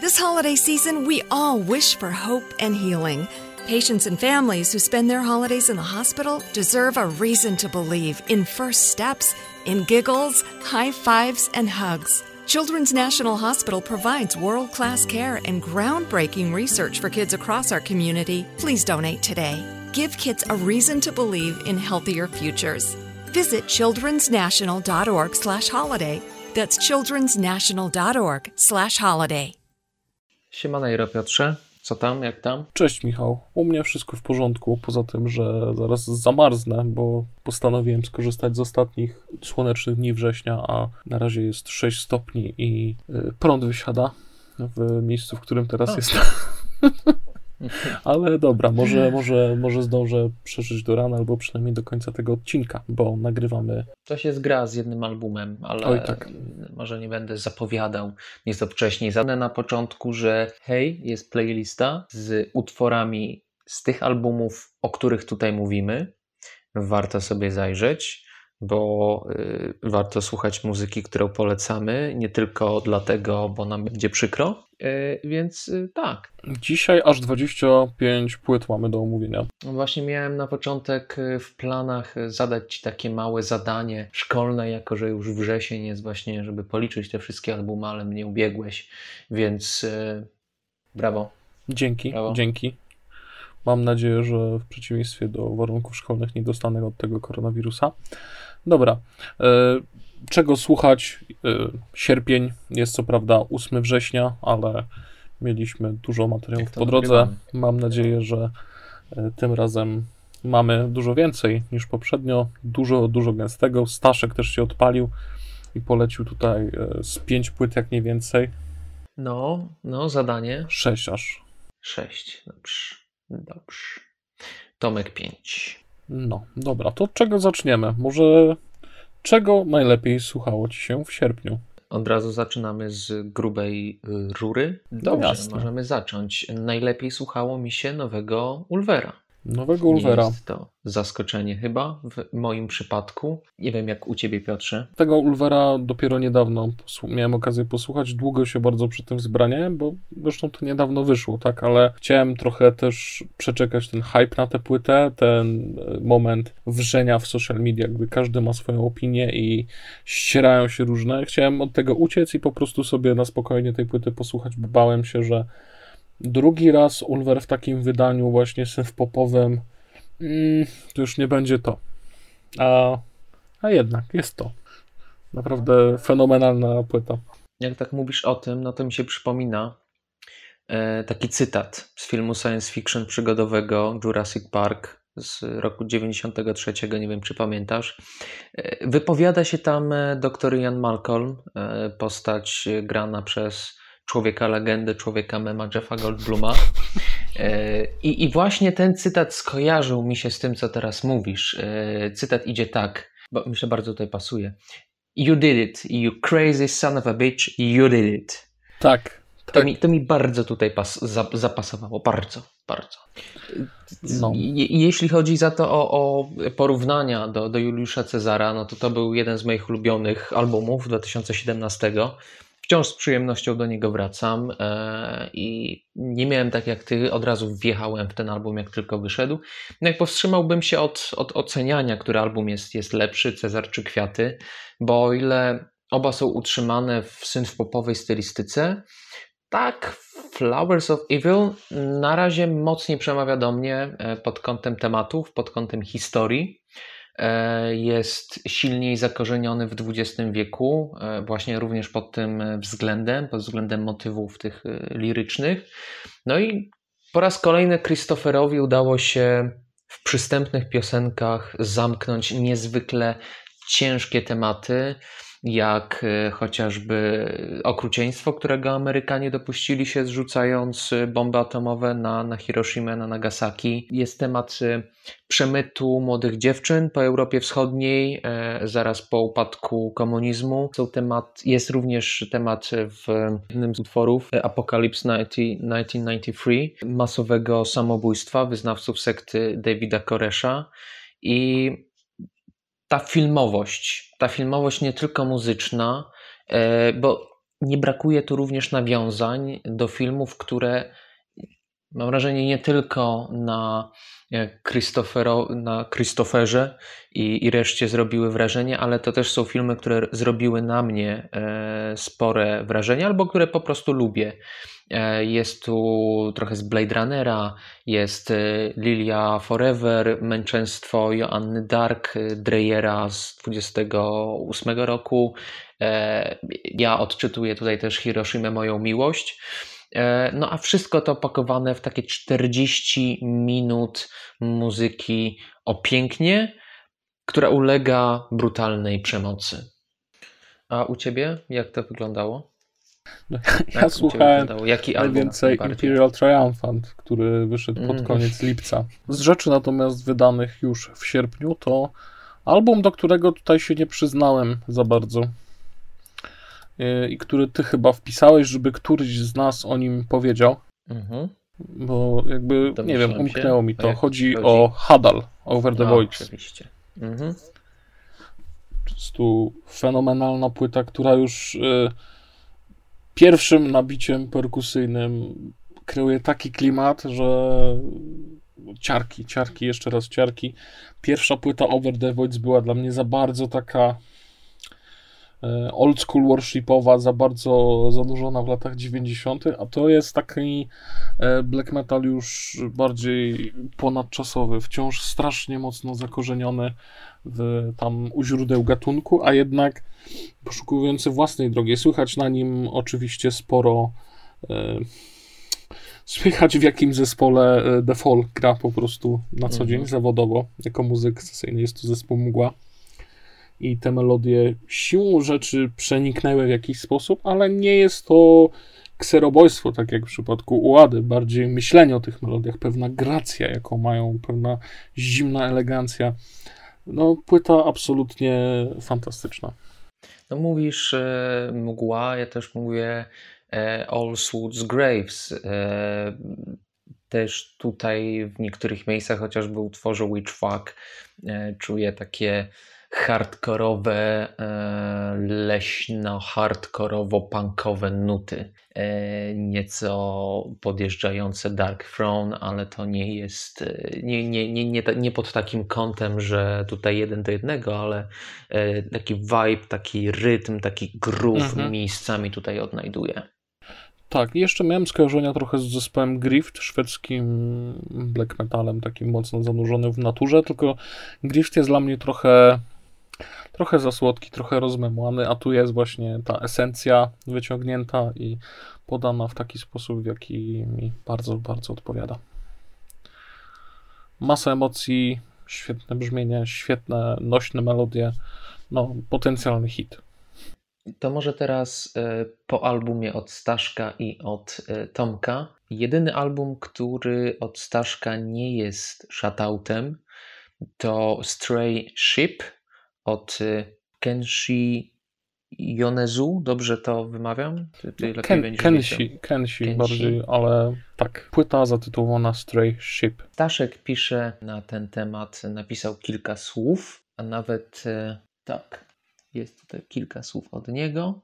This holiday season, we all wish for hope and healing. Patients and families who spend their holidays in the hospital deserve a reason to believe in first steps, in giggles, high fives, and hugs. Children's National Hospital provides world class care and groundbreaking research for kids across our community. Please donate today. Give kids a reason to believe in healthier futures. Visit childrensnational.org slash holiday. That's childrensnational.org/holiday. Siemano, Piotrze. Co tam, jak tam? Cześć Michał. U mnie wszystko w porządku, poza tym, że zaraz zamarznę, bo postanowiłem skorzystać z ostatnich słonecznych dni września, a na razie jest 6 stopni i y, prąd wysiada w miejscu, w którym teraz jestem. Ale dobra, może, może, może zdążę przeżyć do rana, albo przynajmniej do końca tego odcinka, bo nagrywamy. To się zgra z jednym albumem, ale Oj, tak. może nie będę zapowiadał nieco wcześniej. Zadnę na początku, że hej, jest playlista z utworami z tych albumów, o których tutaj mówimy. Warto sobie zajrzeć bo y, warto słuchać muzyki, którą polecamy, nie tylko dlatego, bo nam będzie przykro, y, więc y, tak. Dzisiaj aż 25 płyt mamy do omówienia. No właśnie miałem na początek w planach zadać Ci takie małe zadanie szkolne, jako że już wrzesień jest właśnie, żeby policzyć te wszystkie albumy, ale mnie ubiegłeś, więc brawo. Dzięki, brawo. dzięki. Mam nadzieję, że w przeciwieństwie do warunków szkolnych nie dostanę od tego koronawirusa. Dobra. E, czego słuchać? E, sierpień jest co prawda 8 września, ale mieliśmy dużo materiałów po drodze. Nagrywamy. Mam nadzieję, że e, tym razem mamy dużo więcej niż poprzednio. Dużo, dużo gęstego. Staszek też się odpalił i polecił tutaj z 5 płyt, jak nie więcej. No, no, zadanie. 6 aż. 6, dobrze. Dobrze. Tomek 5. No, dobra, to od czego zaczniemy? Może czego najlepiej słuchało ci się w sierpniu? Od razu zaczynamy z grubej y, rury. Dobrze, możemy zacząć. Najlepiej słuchało mi się nowego Ulvera. Nowego Ulvera. Nie jest to zaskoczenie chyba w moim przypadku. Nie wiem jak u ciebie Piotrze. Tego Ulvera dopiero niedawno miałem okazję posłuchać. Długo się bardzo przy tym zbraniałem, bo zresztą to niedawno wyszło, tak, ale chciałem trochę też przeczekać ten hype na tę płytę, ten e, moment wrzenia w social media, gdy każdy ma swoją opinię i ścierają się różne. Chciałem od tego uciec i po prostu sobie na spokojnie tej płyty posłuchać, bo bałem się, że Drugi raz Ulver w takim wydaniu właśnie synth-popowym mm, to już nie będzie to. A, a jednak jest to. Naprawdę fenomenalna płyta. Jak tak mówisz o tym, no to mi się przypomina e, taki cytat z filmu science fiction przygodowego Jurassic Park z roku 93, nie wiem czy pamiętasz. E, wypowiada się tam e, dr Ian Malcolm, e, postać grana przez człowieka legendy, człowieka mema Jeffa Goldbluma. E, I, I właśnie ten cytat skojarzył mi się z tym, co teraz mówisz. E, cytat idzie tak, bo myślę bardzo tutaj pasuje. You did it, you crazy son of a bitch, you did it. Tak. To, tak. mi, to mi bardzo tutaj pas, zapasowało, bardzo, bardzo. No. Je, jeśli chodzi za to o, o, porównania do, do Juliusza Cezara, no to to był jeden z moich ulubionych albumów 2017 wciąż z przyjemnością do niego wracam e, i nie miałem tak jak ty, od razu wjechałem w ten album, jak tylko wyszedł. No jak powstrzymałbym się od, od oceniania, który album jest, jest lepszy, Cezar czy Kwiaty, bo o ile oba są utrzymane w synth-popowej stylistyce, tak Flowers of Evil na razie mocniej przemawia do mnie e, pod kątem tematów, pod kątem historii. E, jest silniej zakorzeniony w XX wieku, e, właśnie również pod tym względem, pod względem motywów tych e, lirycznych. No i po raz kolejny Christopherowi udało się w przystępnych piosenkach zamknąć niezwykle ciężkie tematy jak e, chociażby okrucieństwo, którego Amerykanie dopuścili się zrzucając e, bomby atomowe na, na Hiroshima, na Nagasaki. Jest temat e, przemytu młodych dziewczyn po Europie Wschodniej zaraz po upadku komunizmu. Są temat, jest również temat w jednym z utworów Apocalypse 1993 masowego samobójstwa wyznawców sekty Davida Koresha i ta filmowość, ta filmowość nie tylko muzyczna, e, bo nie brakuje tu również nawiązań do filmów, które mam wrażenie nie tylko na na Christopherze i, i reszcie zrobiły wrażenie, ale to też są filmy, które zrobiły na mnie e, spore wrażenie, albo które po prostu lubię. E, jest tu trochę z Blade Runnera, jest e, Lilia Forever, Męczeństwo Joanny Dark, Dreyera z 28 roku. Ja odczytuję tutaj też Hiroshima Moją Miłość. E, no a wszystko to opakowane w takie 40 minut muzyki o pięknie, która ulega brutalnej przemocy. A u ciebie jak to wyglądało? No, ja jak słuchałem Jaki najwięcej Imperial Triumphant, który wyszedł pod mm. koniec lipca. Z rzeczy natomiast wydanych już w sierpniu to album, do którego tutaj się nie przyznałem za bardzo i który ty chyba wpisałeś, żeby któryś z nas o nim powiedział. Mhm. Bo jakby, nie wiem, umknęło się. mi to. Chodzi, chodzi, o Hadal, Over the Voice. Oczywiście. Mhm. Jest tu fenomenalna płyta, która już y, pierwszym nabiciem perkusyjnym kreuje taki klimat, że ciarki, ciarki, jeszcze raz ciarki. Pierwsza płyta Over the Voice była dla mnie za bardzo taka old school worshipowa, za bardzo zanurzona w latach 90., a to jest taki e, black metal już bardziej ponadczasowy, wciąż strasznie mocno zakorzeniony w, tam u źródeł gatunku, a jednak poszukujący własnej drogi. Słychać na nim oczywiście sporo. E, słychać w jakim zespole The Fall gra po prostu na co dzień mhm. zawodowo jako muzyk sesyjny. Jest to zespół Mgła i te melodie siłą rzeczy przeniknęły w jakiś sposób, ale nie jest to kserobojstwo, tak jak w przypadku Ułady, bardziej myślenie o tych melodiach, pewna gracja, jaką mają, pewna zimna elegancja. No, płyta absolutnie fantastyczna. No mówisz e, mgła, ja też mówię e, All Swoods Graves. E, też tutaj w niektórych miejscach, chociażby utworze Witchfuck, e, czuję takie hardkorowe, e, leśno-hardkorowo-punkowe nuty. E, nieco podjeżdżające Dark Throne, ale to nie jest, e, nie, nie, nie, nie, nie pod takim kątem, że tutaj jeden do jednego, ale taki vibe, taki rytm, taki groove mhm. miejscami tutaj odnajduję. Tak, jeszcze miałem skojarzenia trochę z zespołem Grift, szwedzkim black metalem, takim mocno zanurzonym w naturze, tylko Grift jest dla mnie trochę trochę za słodki, trochę rozmemłany, a tu jest właśnie ta esencja wyciągnięta i podana w taki sposób, w jaki mi bardzo, bardzo odpowiada. Masa emocji, świetne brzmienie, świetne, nośne melodie, no, potencjalny hit. To może teraz e, po albumie od Staszka i od e, Tomka. Jedyny album, który od Staszka nie jest shutoutem, to Stray Ship od y, Kenshi Yonezu, dobrze to wymawiam? Ty, ty Ken, Kenshi, Kenshi bardziej, ale tak. Płyta zatytułowana Stray Ship. Staszek pisze na ten temat, napisał kilka słów, a nawet y, tak, jest tutaj kilka słów od niego.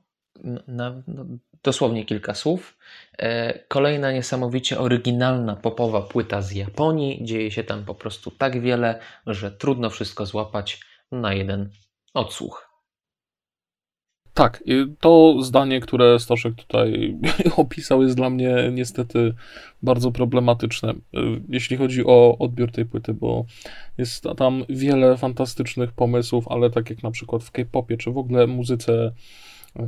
Na, no, dosłownie kilka słów. E, kolejna niesamowicie oryginalna popowa płyta z Japonii. Dzieje się tam po prostu tak wiele, że trudno wszystko złapać na jeden odsłuch. Tak, to zdanie, które Staszek tutaj opisał, jest dla mnie niestety bardzo problematyczne, jeśli chodzi o odbiór tej płyty, bo jest tam wiele fantastycznych pomysłów, ale tak jak na przykład w K-popie, czy w ogóle muzyce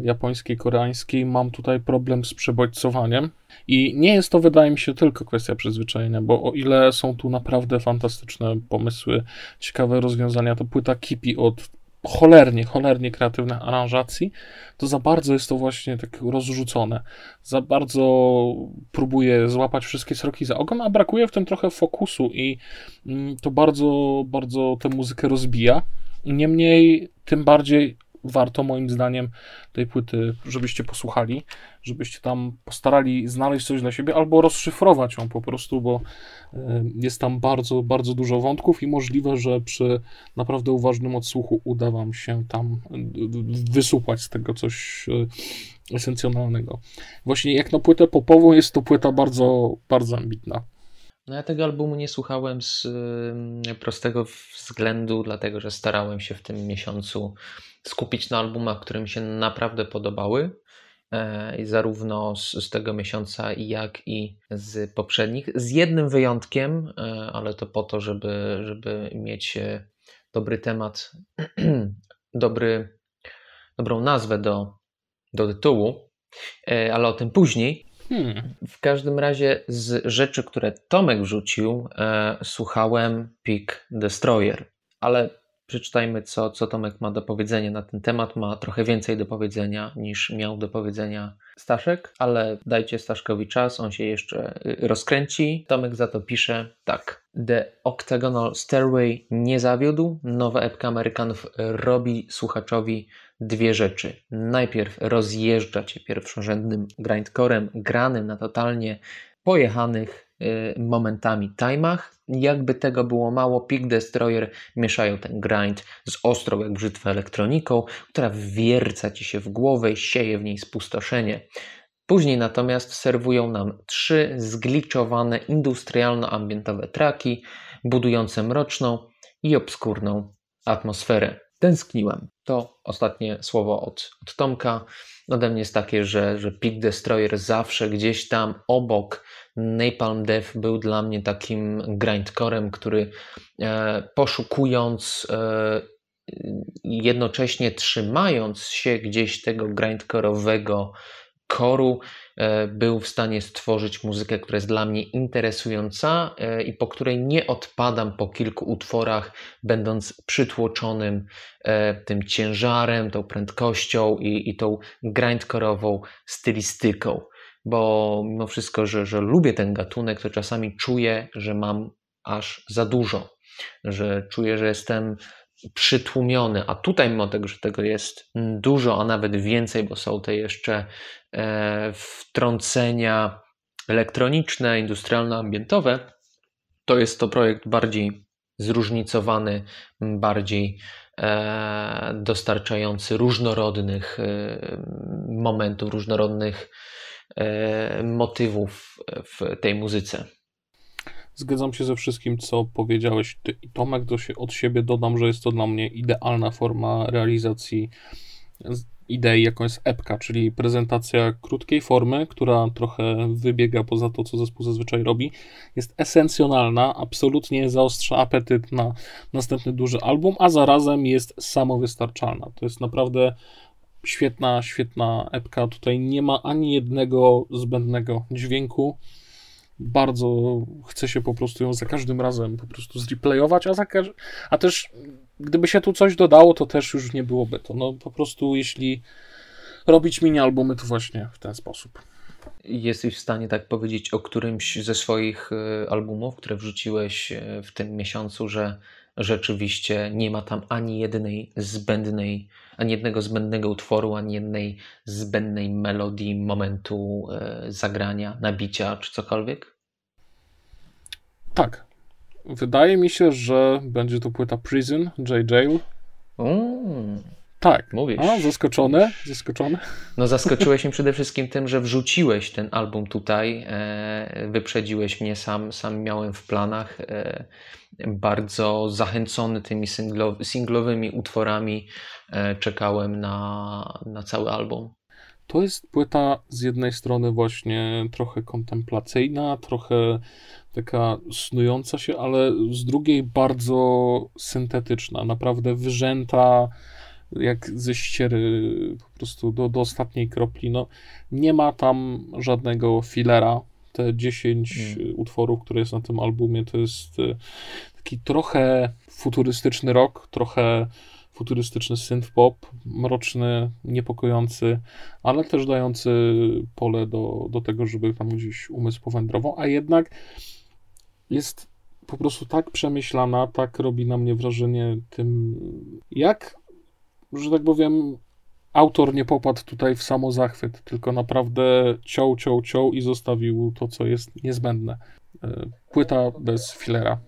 japońskiej, koreańskiej, mam tutaj problem z przebodźcowaniem. I nie jest to, wydaje mi się, tylko kwestia przyzwyczajenia, bo o ile są tu naprawdę fantastyczne pomysły, ciekawe rozwiązania, to płyta Kipi od cholernie, cholernie kreatywnych aranżacji, to za bardzo jest to właśnie tak rozrzucone. Za bardzo próbuje złapać wszystkie sroki za ogon, a brakuje w tym trochę fokusu i mm, to bardzo, bardzo tę muzykę rozbija. Niemniej, tym bardziej warto moim zdaniem tej płyty, żebyście posłuchali, żebyście tam postarali znaleźć coś dla siebie albo rozszyfrować ją po prostu, bo e, jest tam bardzo, bardzo dużo wątków i możliwe, że przy naprawdę uważnym odsłuchu uda wam się tam wysupłać z tego coś, esencjonalnego. Właśnie jak na płytę popową jest to płyta bardzo, bardzo ambitna. No ja tego albumu nie słuchałem z y, prostego względu, dlatego że starałem się w tym miesiącu skupić na albumach, które mi się naprawdę podobały. E, zarówno z, z, tego miesiąca, jak i z poprzednich. Z jednym wyjątkiem, e, ale to po to, żeby, żeby mieć e, dobry temat, dobry, dobrą nazwę do, do tytułu, ale o tym później. Hmm. W każdym razie z rzeczy, które Tomek wrzucił, e, słuchałem Peak Destroyer, ale przeczytajmy, co, co Tomek ma do powiedzenia na ten temat. Ma trochę więcej do powiedzenia niż miał do powiedzenia Staszek, ale dajcie Staszkowi czas, on się jeszcze y, rozkręci. Tomek za to pisze tak. The Octagonal Stairway nie zawiódł. Nowa epka Amerykanów robi słuchaczowi dwie rzeczy. Najpierw rozjeżdża cię pierwszorzędnym grindcorem granym na totalnie pojechanych Y, momentami timach. Jakby tego było mało, Peak Destroyer mieszają ten grind z ostrą jak brzytwę elektroniką, która wierca ci się w głowę i sieje w niej spustoszenie. Później natomiast serwują nam trzy zgliczowane industrialno-ambientowe traki, budujące mroczną i obskurną atmosferę. Tęskniłem. To ostatnie słowo od, od Tomka. Ode mnie jest takie, że, że Peak Destroyer zawsze gdzieś tam obok Napalm Death był dla mnie takim grindcorem, który e, poszukując e, jednocześnie trzymając się gdzieś tego grindcore'owego koru, e, był w stanie stworzyć muzykę, która jest dla mnie interesująca i po której nie odpadam po kilku utworach, będąc przytłoczonym tym ciężarem, tą prędkością i, i tą grindcore'ową stylistyką. Bo mimo wszystko, że, że lubię ten gatunek, to czasami czuję, że mam aż za dużo, że czuję, że jestem przytłumiony, a tutaj mimo tego, że tego jest dużo, a nawet więcej, bo są te jeszcze e, wtrącenia elektroniczne, industrialno-ambientowe, to jest to projekt bardziej zróżnicowany, bardziej e, dostarczający różnorodnych e, momentów, różnorodnych motywów w tej muzyce. Zgadzam się ze wszystkim, co powiedziałeś. Ty i Tomek, to się od siebie dodam, że jest to dla mnie idealna forma realizacji idei, jaką jest epka, czyli prezentacja krótkiej formy, która trochę wybiega poza to, co zespół zazwyczaj robi. Jest esencjonalna, absolutnie zaostrza apetyt na następny duży album, a zarazem jest samowystarczalna. To jest naprawdę Świetna, świetna epka. Tutaj nie ma ani jednego zbędnego dźwięku. Bardzo chce się po prostu ją za każdym razem po prostu zreplayować, a, każ- a też gdyby się tu coś dodało, to też już nie byłoby to. No po prostu jeśli robić mini albumy, to właśnie w ten sposób. Jesteś w stanie tak powiedzieć o którymś ze swoich e, albumów, które wrzuciłeś e, w tym miesiącu, że rzeczywiście nie ma tam ani jednej zbędnej ani jednego zbędnego utworu, ani jednej zbędnej melodii, momentu e, zagrania, nabicia czy cokolwiek? Tak. Wydaje mi się, że będzie to płyta Prison, J. Jail. Mm. Tak. Mówisz. A, zaskoczony? Zaskoczony? No zaskoczyłeś mnie przede wszystkim tym, że wrzuciłeś ten album tutaj, e, wyprzedziłeś mnie, sam, sam miałem w planach, e, bardzo zachęcony tymi singlo, singlowymi utworami, e, czekałem na, na cały album. To jest płyta z jednej strony właśnie trochę kontemplacyjna, trochę taka snująca się, ale z drugiej bardzo syntetyczna, naprawdę wyrzęta jak ze ściery po prostu do, do ostatniej kropli. No, nie ma tam żadnego filera. Te 10 hmm. utworów, które jest na tym albumie, to jest e, taki trochę futurystyczny rock, trochę futurystyczny synth-pop, mroczny, niepokojący, ale też dający pole do, do tego, żeby tam gdzieś umysł powędrował, a jednak jest po prostu tak przemyślana, tak robi na mnie wrażenie tym, jak że tak powiem, autor nie popadł tutaj w samozachwyt, tylko naprawdę ciął, ciął, ciął i zostawił to, co jest niezbędne. E, płyta bez filera.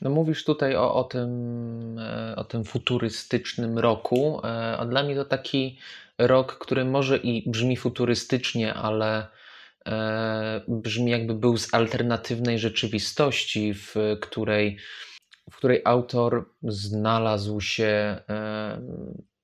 No mówisz tutaj o, o, tym, e, o tym futurystycznym roku, e, a dla mnie to taki rok, który może i brzmi futurystycznie, ale brzmi jakby był z alternatywnej rzeczywistości, w której, w której autor znalazł się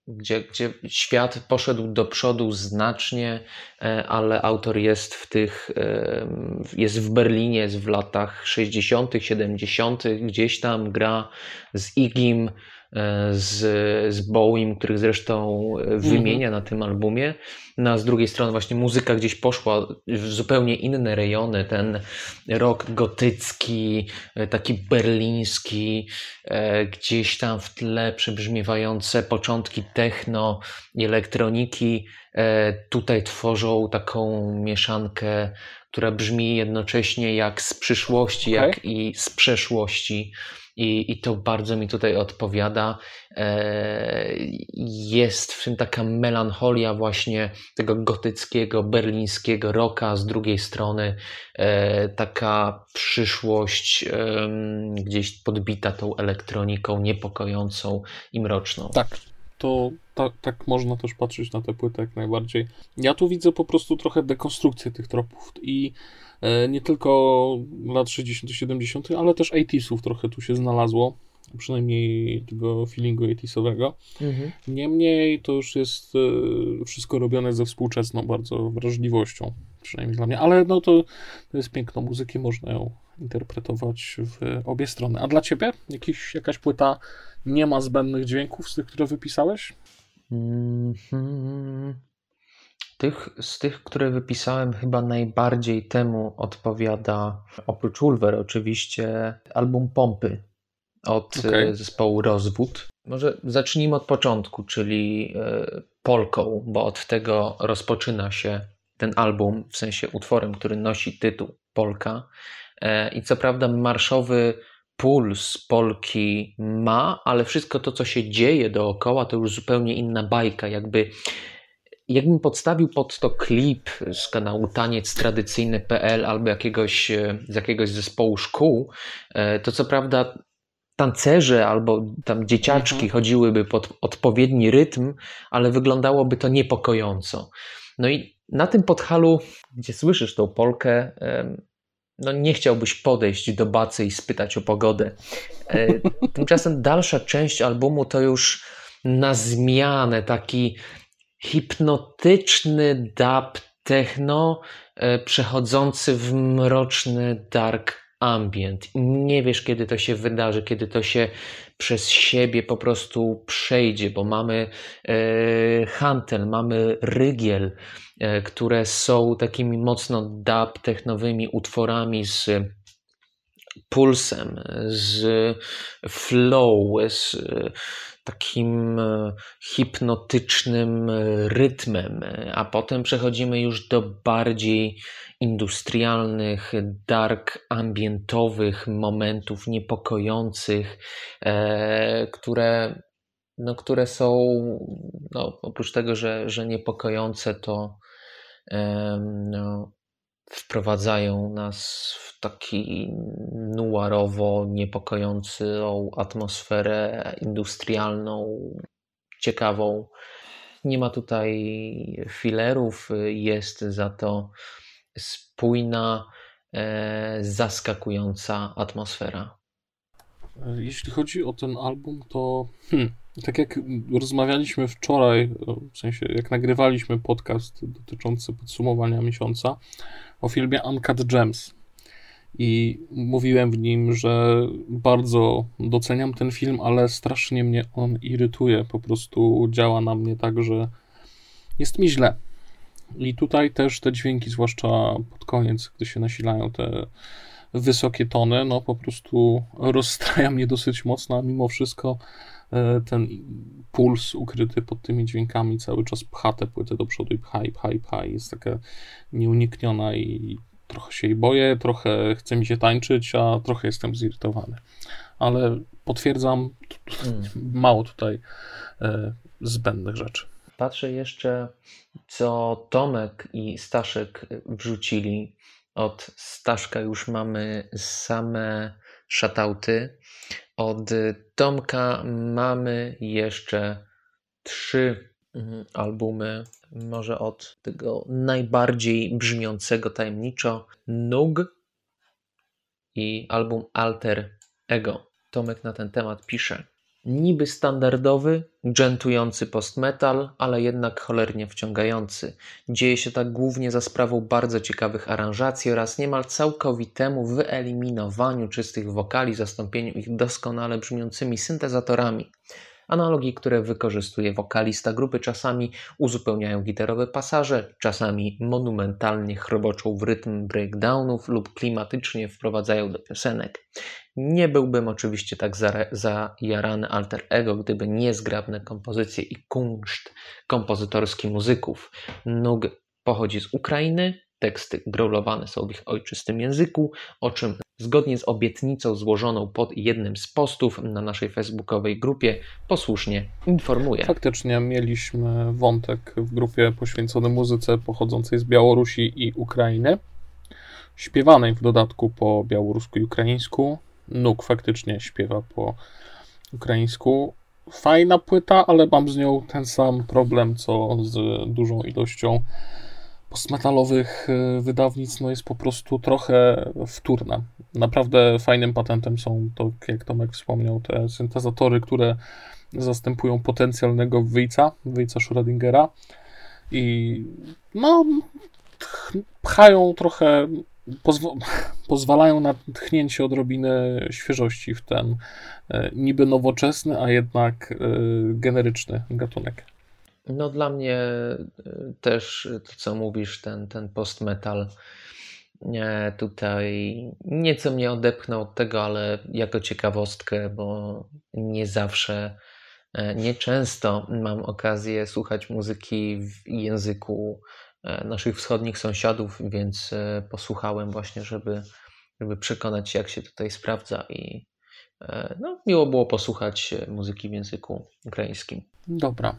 gdzie, gdzie świat poszedł do przodu znacznie, e, ale autor jest w tych, e, jest w Berlinie, jest w latach 60., 70., gdzieś tam gra z Igim, E, z, z Bowiem, których zresztą e, wymienia mhm. na tym albumie. No a z drugiej strony właśnie muzyka gdzieś poszła w zupełnie inne rejony. Ten rok gotycki, e, taki berliński, gdzieś tam w tle przybrzmiewające początki techno i elektroniki tutaj tworzą taką mieszankę, która brzmi jednocześnie jak z przyszłości, okay. jak i z przeszłości i, i to bardzo mi tutaj odpowiada. E, jest w tym taka melancholia właśnie tego gotyckiego, berlińskiego roka, z drugiej strony e, taka przyszłość gdzieś podbita tą elektroniką niepokojącą i mroczną. Tak, to tak, tak można też patrzeć na tę płytę jak najbardziej. Ja tu widzę po prostu trochę dekonstrukcję tych tropów i nie tylko lat 60., 70., ale też 80 trochę tu się znalazło, przynajmniej tego feelingu 80 mhm. Niemniej to już jest e, wszystko robione ze współczesną bardzo wrażliwością, przynajmniej dla mnie, ale no to, to jest piękno muzyki, można ją interpretować w obie strony. A dla ciebie Jakiś, jakaś płyta nie ma zbędnych dźwięków z tych, które wypisałeś? Mm -hmm. Tych, z tych, które wypisałem, chyba najbardziej temu odpowiada, oprócz Ulver oczywiście, album Pompy od e, okay. zespołu Rozwód. Może zacznijmy od początku, czyli e, Polką, bo od tego rozpoczyna się ten album, w sensie utworem, który nosi tytuł Polka. E, I co prawda marszowy puls Polki ma, ale wszystko to, co się dzieje dookoła, to już zupełnie inna bajka. Jakby Jakbym podstawił pod to klip z kanału Taniec Tradycyjny.pl albo jakiegoś, e, z jakiegoś zespołu szkół, e, to co prawda tancerze albo tam dzieciaczki mhm. chodziłyby pod odpowiedni rytm, ale wyglądałoby to niepokojąco. No i na tym podhalu, gdzie słyszysz tą polkę, no nie chciałbyś podejść do bacy i spytać o pogodę. E, tymczasem dalsza część albumu to już na zmianę taki hipnotyczny dub techno e, przechodzący w mroczny dark ambient. Nie wiesz, kiedy to się wydarzy, kiedy to się przez siebie po prostu przejdzie, bo mamy e, hantel, mamy rygiel, e, które są takimi mocno dub technowymi utworami z pulsem, z flow, z takim e, hipnotycznym e, rytmem, a potem przechodzimy już do bardziej industrialnych, dark ambientowych momentów niepokojących, e, które, no, które są no, oprócz tego, że, że niepokojące, to no, wprowadzają nas w taki nuarowo niepokojącą atmosferę industrialną, ciekawą. Nie ma tutaj filerów, jest za to spójna, e, zaskakująca atmosfera. Jeśli chodzi o ten album, to hmm, tak jak rozmawialiśmy wczoraj, w sensie jak nagrywaliśmy podcast dotyczący podsumowania miesiąca, o filmie Uncut Gems. I mówiłem w nim, że bardzo doceniam ten film, ale strasznie mnie on irytuje. Po prostu działa na mnie tak, że jest mi źle. I tutaj też te dźwięki, zwłaszcza pod koniec, gdy się nasilają te wysokie tony, no po prostu rozstraja mnie dosyć mocno, a mimo wszystko ten puls ukryty pod tymi dźwiękami cały czas pcha tę płytę do przodu i pcha i pcha i pcha i jest taka nieunikniona i trochę się jej boję, trochę chce mi się tańczyć, a trochę jestem zirytowany. Ale potwierdzam, mm. mało tutaj e, zbędnych rzeczy. Patrzę jeszcze, co Tomek i Staszek wrzucili. Od Staszka już mamy same shoutouty. Od Tomka mamy jeszcze trzy mhm, albumy, może od tego najbardziej brzmiącego tajemniczo Nug i album Alter Ego. Tomek na ten temat pisze. Niby standardowy, dżentujący post-metal, ale jednak cholernie wciągający. Dzieje się tak głównie za sprawą bardzo ciekawych aranżacji oraz niemal całkowitemu wyeliminowaniu czystych wokali, zastąpieniu ich doskonale brzmiącymi syntezatorami. Analogi, które wykorzystuje wokalista grupy, czasami uzupełniają gitarowe pasaże, czasami monumentalnie chroboczą w rytm breakdownów lub klimatycznie wprowadzają do piosenek. Nie byłbym oczywiście tak zajarany alter ego, gdyby nie zgrabne kompozycje i kunszt kompozytorski muzyków. Nug pochodzi z Ukrainy, teksty growlowane są w ich ojczystym języku, o czym zgodnie z obietnicą złożoną pod jednym z postów na naszej facebookowej grupie posłusznie informuję. Faktycznie mieliśmy wątek w grupie poświęcony muzyce pochodzącej z Białorusi i Ukrainy, śpiewanej w dodatku po białorusku i ukraińsku. Nuk faktycznie śpiewa po ukraińsku. Fajna płyta, ale mam z nią ten sam problem, co z dużą ilością postmetalowych y, wydawnictw no jest po prostu trochę wtórna. Naprawdę fajnym patentem są to, jak Tomek wspomniał, te syntezatory, które zastępują potencjalnego wyjca, wyjca Schrödingera i no pchają trochę, pozw pozwalają na tchnięcie odrobiny świeżości w ten e, niby nowoczesny, a jednak e, generyczny gatunek. No dla mnie y, też to, co mówisz, ten, ten post-metal tutaj nieco mnie odepchnął od tego, ale jako ciekawostkę, bo nie zawsze, e, nie często mam okazję słuchać muzyki w języku e, naszych wschodnich sąsiadów, więc e, posłuchałem właśnie, żeby, żeby przekonać się, jak się tutaj sprawdza i no, miło było posłuchać muzyki w języku ukraińskim. Dobra,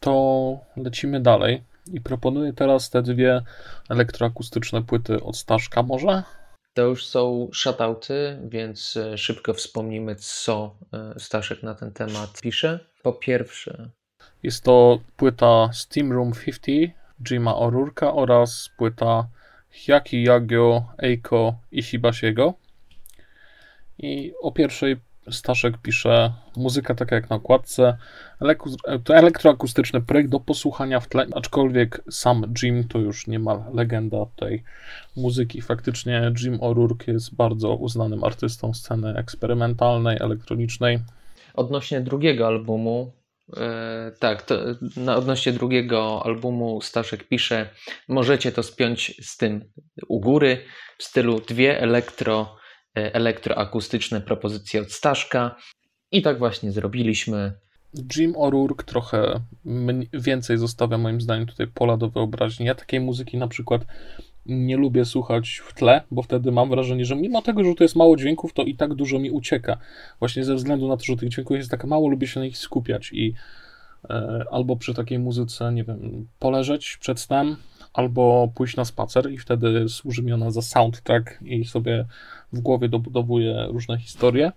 to lecimy dalej i proponuję teraz te dwie elektroakustyczne płyty od Staszka może. To już są shoutouty, więc e, szybko wspomnimy, co e, Staszek na ten temat pisze. Po pierwsze, jest to płyta Steam Room 50 Jima O'Rourke'a oraz płyta Hyaki Yagyo Eiko Ishibashiego. I o pierwszej Staszek pisze muzyka taka jak na okładce, to elektroakustyczny projekt do posłuchania w tle, aczkolwiek sam Jim to już niemal legenda tej muzyki. Faktycznie Jim O'Rourke jest bardzo uznanym artystą sceny eksperymentalnej, elektronicznej. Odnośnie drugiego albumu, e, tak, to, na odnośnie drugiego albumu Staszek pisze, możecie to spiąć z tym u góry w stylu dwie elektro elektroakustyczne propozycje od Staszka. I tak właśnie zrobiliśmy. Jim O'Rourke trochę więcej zostawia moim zdaniem tutaj pola do wyobraźni. Ja takiej muzyki na przykład nie lubię słuchać w tle, bo wtedy mam wrażenie, że mimo tego, że to jest mało dźwięków, to i tak dużo mi ucieka. Właśnie ze względu na to, że tych dźwięków jest tak mało, lubię się na nich skupiać i e, albo przy takiej muzyce, nie wiem, poleżeć przed snem, albo pójść na spacer i wtedy służy mi ona za soundtrack i sobie w głowie dobudowuję różne historie.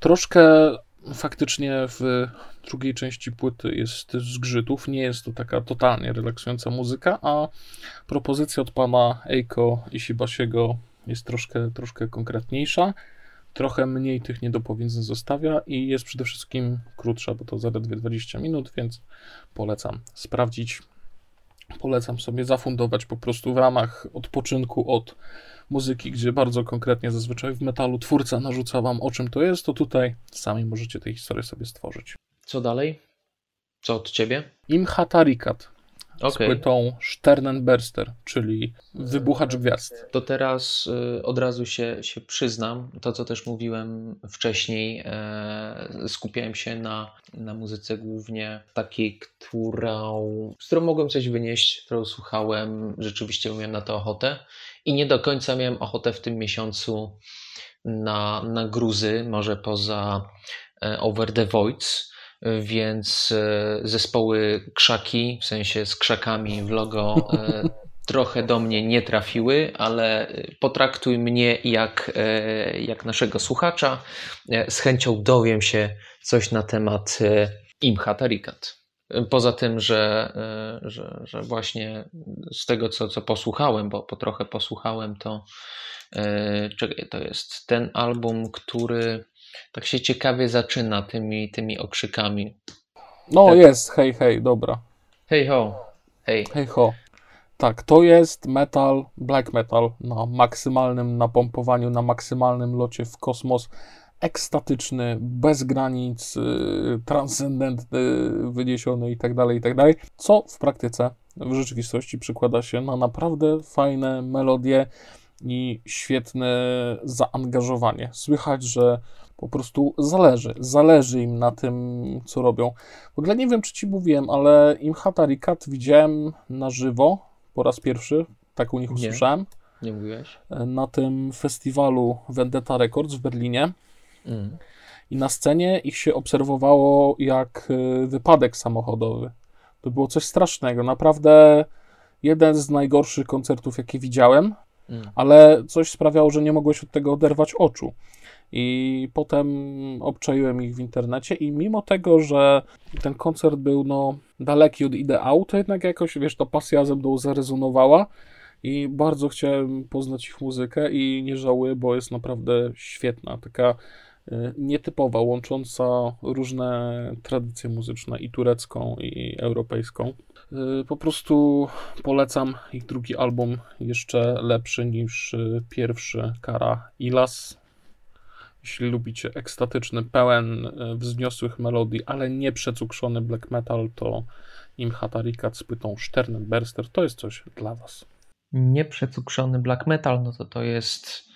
Troszkę faktycznie w drugiej części płyty jest zgrzytów, nie jest to taka totalnie relaksująca muzyka, a propozycja od pana Eiko Ishibasiego jest troszkę, troszkę konkretniejsza, trochę mniej tych niedopowiedzeń zostawia i jest przede wszystkim krótsza, bo to zaledwie 20 minut, więc polecam sprawdzić polecam sobie zafundować po prostu w ramach odpoczynku od muzyki, gdzie bardzo konkretnie zazwyczaj w metalu twórca narzuca wam o czym to jest, to tutaj sami możecie tę historię sobie stworzyć. Co dalej? Co od ciebie? Imhatarikat okay. z płytą Sternenberster, czyli wybuchacz gwiazd. To teraz y, od razu się, się przyznam, to co też mówiłem wcześniej, e, skupiałem się na, na muzyce głównie takiej, którą, z którą mogłem coś wynieść, którą słuchałem, rzeczywiście miałem na to ochotę i nie do końca miałem ochotę w tym miesiącu na, na gruzy, może poza e, Over the Voids więc e, zespoły krzaki, w sensie z krzakami w logo, e, trochę do mnie nie trafiły, ale potraktuj mnie jak, jak naszego słuchacza. Z chęcią dowiem się coś na temat Imha Tarikat. Poza tym, że, że, że właśnie z tego, co, co posłuchałem, bo po trochę posłuchałem, to czekaj, to jest ten album, który tak się ciekawie zaczyna tymi, tymi okrzykami. No tak. jest, hej, hej, dobra. Hej ho, hej. Hej ho. Tak, to jest metal, black metal na maksymalnym napompowaniu, na maksymalnym locie w kosmos. Ekstatyczny, bez granic, yy, transcendentny, wyniesiony i tak dalej, i tak dalej. Co w praktyce, w rzeczywistości przykłada się na naprawdę fajne melodie i świetne zaangażowanie. Słychać, że po prostu zależy, zależy im na tym, co robią. W ogóle nie wiem, czy ci mówiłem, ale Imhata Rikat widziałem na żywo po raz pierwszy, tak u nich usłyszałem. Nie, nie mówiłeś? Na tym festiwalu Vendetta Records w Berlinie. Mm. I na scenie ich się obserwowało jak y, wypadek samochodowy. To było coś strasznego. Naprawdę jeden z najgorszych koncertów, jakie widziałem, mm. ale coś sprawiało, że nie mogłeś od tego oderwać oczu. I potem obczaiłem ich w internecie i mimo tego, że ten koncert był no, daleki od ideału, to jednak jakoś, wiesz, ta pasja ze mną zarezonowała i bardzo chciałem poznać ich muzykę i nie żałuję, bo jest naprawdę świetna, taka y, nietypowa, łącząca różne tradycje muzyczne i turecką, i europejską. Y, po prostu polecam ich drugi album, jeszcze lepszy niż y, pierwszy Kara Ilas. Jeśli lubicie ekstatyczny, pełen e, wzniosłych melodii, ale nie przecukrzony black metal, to Imhatarikat z płytą Sternenberster to jest coś dla Was. Nieprzecukrzony black metal, no to to jest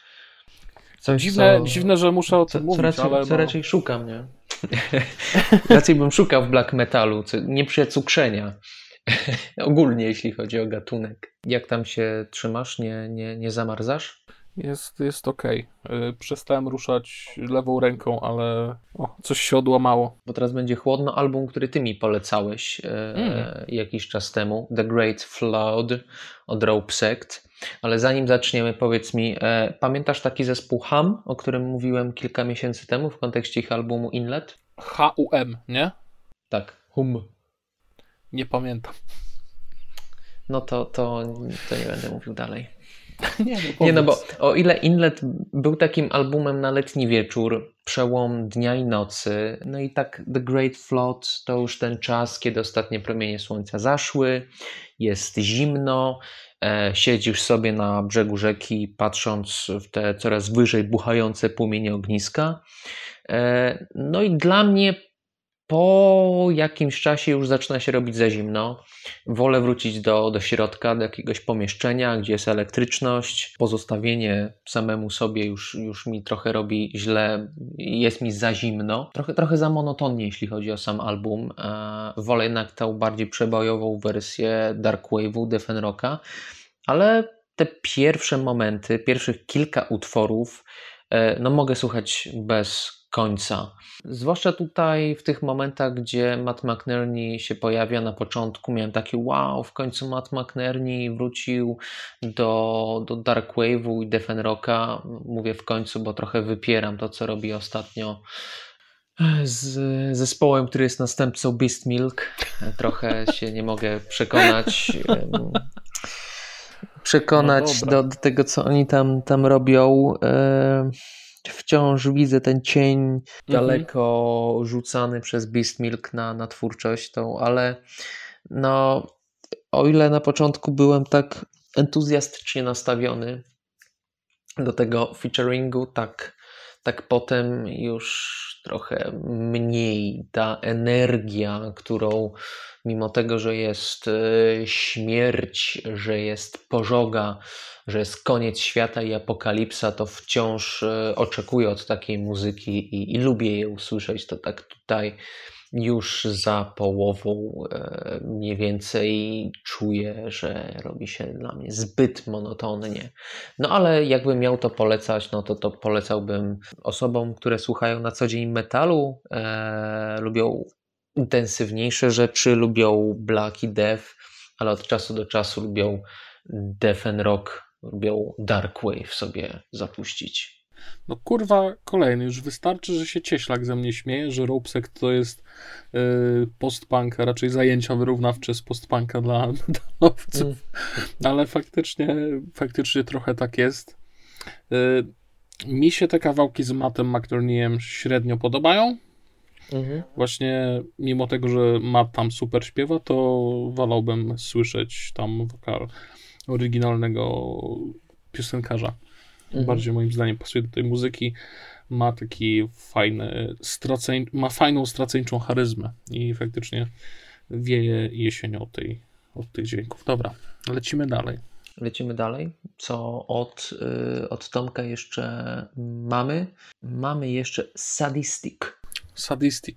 coś, dziwne, co, dziwne że muszę o tym co, mówić, co raczej, ale co no... raczej szukam, nie? raczej bym szukał w black metalu, co, nieprzecukrzenia. Ogólnie, jeśli chodzi o gatunek. Jak tam się trzymasz? Nie, nie, nie zamarzasz? Jest, jest ok. Przestałem ruszać lewą ręką, ale o, coś się odłamało. Bo teraz będzie chłodno album, który ty mi polecałeś e, mm. jakiś czas temu. The Great Flood od Rope Sect. Ale zanim zaczniemy, powiedz mi, e, pamiętasz taki zespół Ham, o którym mówiłem kilka miesięcy temu w kontekście ich albumu Inlet? H-U-M, nie? Tak, Hum. Nie pamiętam. No to, to, to nie będę mówił dalej. Nie, no, nie, no bo o ile Inlet był takim albumem na letni wieczór, przełom dnia i nocy, no i tak The Great Flood to już ten czas, kiedy ostatnie promienie słońca zaszły, jest zimno, e, siedzisz sobie na brzegu rzeki, patrząc w te coraz wyżej buchające płomienie ogniska. E, no i dla mnie po jakimś czasie już zaczyna się robić za zimno. Wolę wrócić do, do środka, do jakiegoś pomieszczenia, gdzie jest elektryczność. Pozostawienie samemu sobie już, już mi trochę robi źle, jest mi za zimno. Trochę, trochę za monotonnie, jeśli chodzi o sam album. E, wolę jednak tę bardziej przebojową wersję Dark Wave'u, Defen Rocka, ale te pierwsze momenty, pierwszych kilka utworów, e, no mogę słuchać bez końca. Zwłaszcza tutaj w tych momentach, gdzie Matt McNerney się pojawia na początku, miałem taki wow, w końcu Matt McNerney wrócił do, do Dark Wave'u i Defen Rocka. Mówię w końcu, bo trochę wypieram to, co robi ostatnio z zespołem, który jest następcą Beast Milk. Trochę się nie mogę przekonać. Przekonać no do, do, tego, co oni tam, tam robią wciąż widzę ten cień mhm. daleko rzucany przez Beast Milk na, na twórczość tą, ale no o ile na początku byłem tak entuzjastycznie nastawiony do tego featuringu, tak, tak potem już trochę mniej ta energia, którą mimo tego, że jest e, śmierć, że jest pożoga, że jest koniec świata i apokalipsa, to wciąż e, oczekuję od takiej muzyki i, i lubię je usłyszeć. To tak tutaj już za połową e, mniej więcej czuję, że robi się dla mnie zbyt monotonnie. No ale jakbym miał to polecać, no to to polecałbym osobom, które słuchają na co dzień metalu, e, lubią intensywniejsze rzeczy, lubią black i death, ale od czasu do czasu lubią defen rock, lubią dark wave sobie zapuścić. No kurwa, kolejny. Już wystarczy, że się cieślak ze mnie śmieje, że Ropsek to jest yy, postpunk, a raczej zajęcia wyrównawcze z postpunka dla, dla nowców. Mm. Ale faktycznie, faktycznie trochę tak jest. Yy, mi się te kawałki z Mattem McNerneyem średnio podobają. Mhm. Właśnie mimo tego, że Matt tam super śpiewa, to wolałbym słyszeć tam wokal oryginalnego piosenkarza. Mhm. Bardziej moim zdaniem pasuje do tej muzyki. Ma taki fajny, straceń, ma fajną straceńczą charyzmę i faktycznie wieje jesienią od, tej, od tych dźwięków. Dobra, lecimy dalej. Lecimy dalej. Co od, y, od Tomka jeszcze mamy? Mamy jeszcze Sadistic. Sadistic.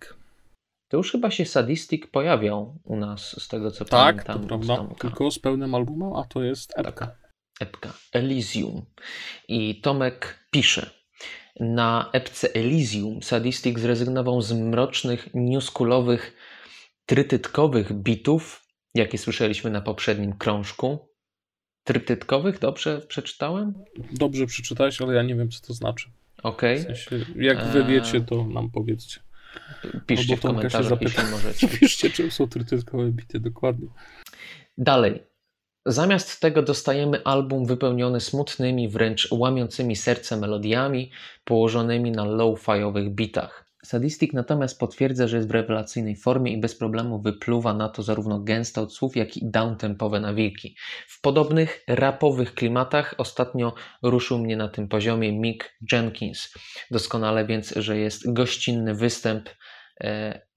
To już chyba się Sadistic pojawiał u nas, z tego co tak, pamiętam. Tak, prawda. Tylko z pełnym albumem, a to jest epka. Tak, epka. Elysium. I Tomek pisze. Na epce Elysium Sadistic zrezygnował z mrocznych, newskulowych, trytytkowych bitów, jakie słyszeliśmy na poprzednim krążku, trytytkowych, dobrze przeczytałem? Dobrze przeczytałeś, ale ja nie wiem, co to znaczy. Okej. Okay. W sensie, jak wy wiecie, to nam powiedzcie. Piszcie w komentarzach, jeśli możecie. Piszcie, czym są trytytkowe bity, dokładnie. Dalej. Zamiast tego dostajemy album wypełniony smutnymi, wręcz łamiącymi serce melodiami, położonymi na low-fiowych bitach. Sadistic natomiast potwierdza, że jest w rewelacyjnej formie i bez problemu wypluwa na to zarówno gęste od słów, jak i downtempowe nawiki. W podobnych rapowych klimatach ostatnio ruszył mnie na tym poziomie Mick Jenkins. Doskonale więc, że jest gościnny występ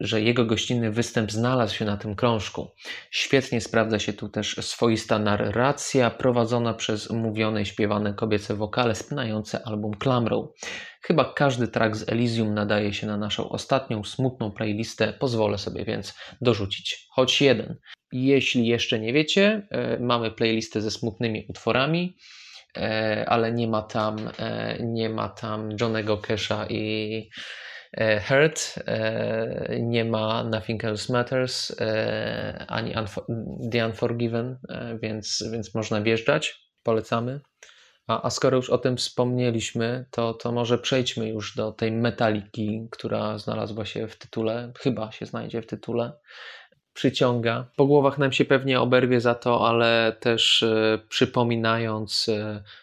że jego gościnny występ znalazł się na tym krążku. Świetnie sprawdza się tu też swoista narracja prowadzona przez mówione i śpiewane kobiece wokale spinające album klamrą. Chyba każdy track z Elysium nadaje się na naszą ostatnią smutną playlistę, pozwolę sobie więc dorzucić choć jeden. Jeśli jeszcze nie wiecie, e, mamy playlistę ze smutnymi utworami e, ale nie ma tam, nie ma tam Johnego Kesha i E, Hurt, e, nie ma Nothing Else Matters, e, ani The Unforgiven, więc, więc można wjeżdżać, polecamy. A, a skoro już o tym wspomnieliśmy, to, to może przejdźmy już do tej metaliki, która znalazła się w tytule, chyba się znajdzie w tytule przyciąga. Po głowach nam się pewnie oberwie za to, ale też przypominając,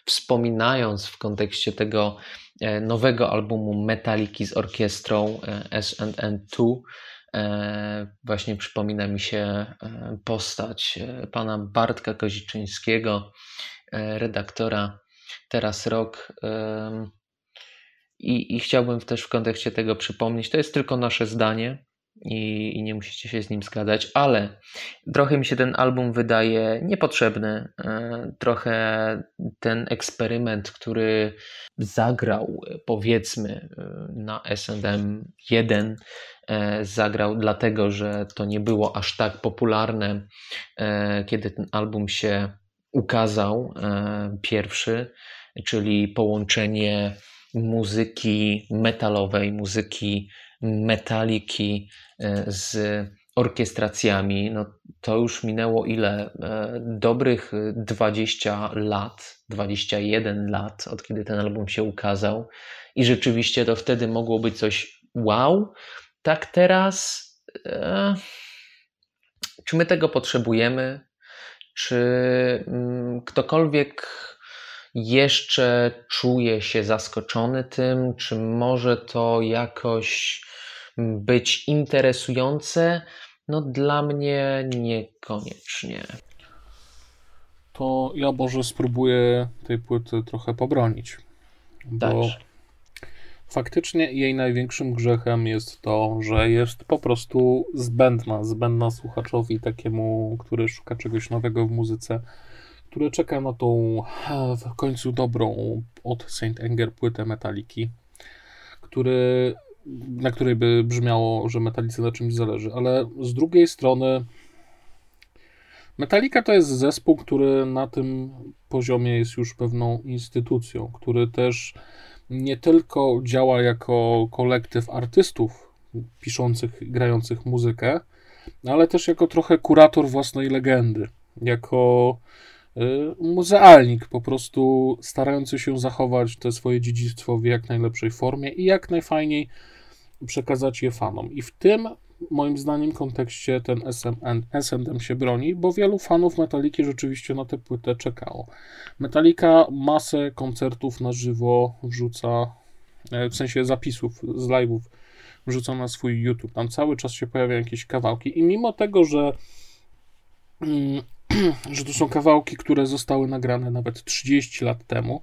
wspominając w kontekście tego E, nowego albumu Metaliki z orkiestrą e, S&N2 e, właśnie przypomina mi się postać pana Bartka Koziczyńskiego, redaktora Teraz Rok. I, I chciałbym też w kontekście tego przypomnieć, to jest tylko nasze zdanie, i, i, nie musicie się z nim zgadzać, ale trochę mi się ten album wydaje niepotrzebny. E, trochę ten eksperyment, który zagrał, powiedzmy, e, na SM 1, e, zagrał dlatego, że to nie było aż tak popularne, kiedy ten album się ukazał pierwszy, czyli połączenie muzyki metalowej, muzyki metaliki e, z orkiestracjami, no to już minęło ile? E, dobrych 20 lat, 21 lat, od kiedy ten album się ukazał. I rzeczywiście to wtedy mogło być coś wow. Tak teraz, e, czy my tego potrzebujemy? Czy mm, ktokolwiek jeszcze czuje się zaskoczony tym? Czy może to jakoś być interesujące? No dla mnie niekoniecznie. To ja może spróbuję tej płyty trochę pobronić. Bo Też. faktycznie jej największym grzechem jest to, że jest po prostu zbędna, zbędna słuchaczowi takiemu, który szuka czegoś nowego w muzyce, który czeka na tą w końcu dobrą od Saint Anger płytę Metaliki, który na której by brzmiało, że Metalice na czymś zależy, ale z drugiej strony Metallica to jest zespół, który na tym poziomie jest już pewną instytucją, który też nie tylko działa jako kolektyw artystów piszących, grających muzykę, ale też jako trochę kurator własnej legendy, jako muzealnik, po prostu starający się zachować to swoje dziedzictwo w jak najlepszej formie i jak najfajniej przekazać je fanom. I w tym, moim zdaniem, kontekście ten SMN, się broni, bo wielu fanów Metaliki rzeczywiście na tę płytę czekało. Metalika masę koncertów na żywo wrzuca, e, w sensie zapisów z live'ów wrzuca na swój YouTube. Tam cały czas się pojawiają jakieś kawałki i mimo tego, że mm, że to są kawałki, które zostały nagrane nawet 30 lat temu,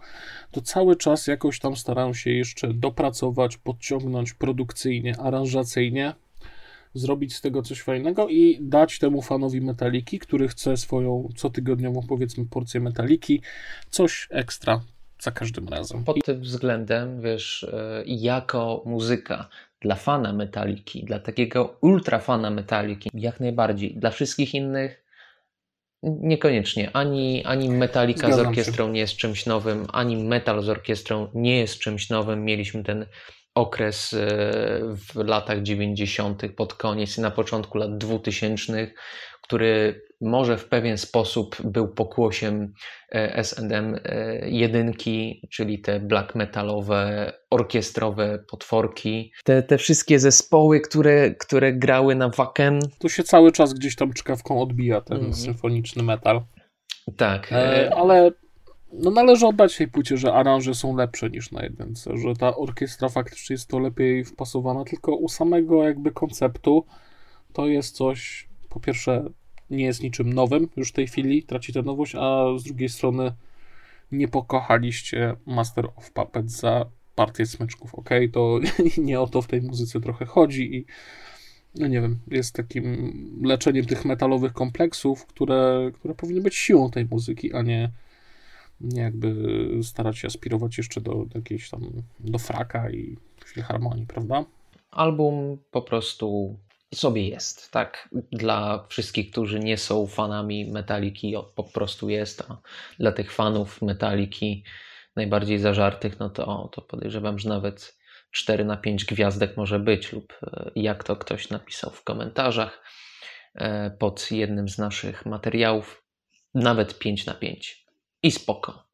to cały czas jakoś tam starają się jeszcze dopracować, podciągnąć produkcyjnie, aranżacyjnie, zrobić z tego coś fajnego i dać temu fanowi metaliki, który chce swoją cotygodniową, powiedzmy, porcję metaliki, coś ekstra za każdym razem. Pod tym względem, wiesz, e, jako muzyka dla fana metaliki, dla takiego ultrafana metaliki, jak najbardziej. Dla wszystkich innych Niekoniecznie. Ani, ani Metallica Zgadzam z orkiestrą się. nie jest czymś nowym, ani metal z orkiestrą nie jest czymś nowym. Mieliśmy ten okres e, w latach 90., pod koniec i na początku lat 2000, który może w pewien sposób był pokłosiem e, S&M e, jedynki, czyli te black metalowe, orkiestrowe potworki. Te, te wszystkie zespoły, które, które grały na Wacken. Tu się cały czas gdzieś tam czkawką odbija ten mm. symfoniczny metal. Tak. E, ale no należy oddać tej płycie, że aranże są lepsze niż na jedynce, że ta orkiestra faktycznie jest to lepiej wpasowana, tylko u samego jakby konceptu to jest coś, po pierwsze nie jest niczym nowym już w tej chwili, traci tę nowość, a z drugiej strony nie pokochaliście Master of Puppets za partię smyczków, ok? To nie o to w tej muzyce trochę chodzi i no nie wiem, jest takim leczeniem tych metalowych kompleksów, które, które powinny być siłą tej muzyki, a nie, nie jakby starać się aspirować jeszcze do, do jakiejś tam, do fraka i filharmonii, prawda? Album po prostu sobie jest, tak? Dla wszystkich, którzy nie są fanami Metaliki, po prostu jest, a dla tych fanów Metaliki najbardziej zażartych, no to, to podejrzewam, że nawet 4 na 5 gwiazdek może być, lub e, jak to ktoś napisał w komentarzach e, pod jednym z naszych materiałów, nawet 5 na 5. I spoko.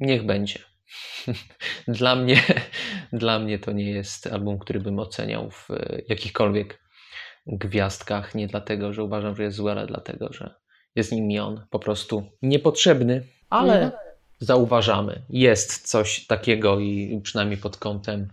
Niech będzie. dla, mnie, dla mnie to nie jest album, który bym oceniał w e, jakichkolwiek gwiazdkach, nie dlatego, że uważam, że jest zły, ale dlatego, że jest nim on po prostu niepotrzebny, ale mhm. zauważamy, jest coś takiego i przynajmniej pod kątem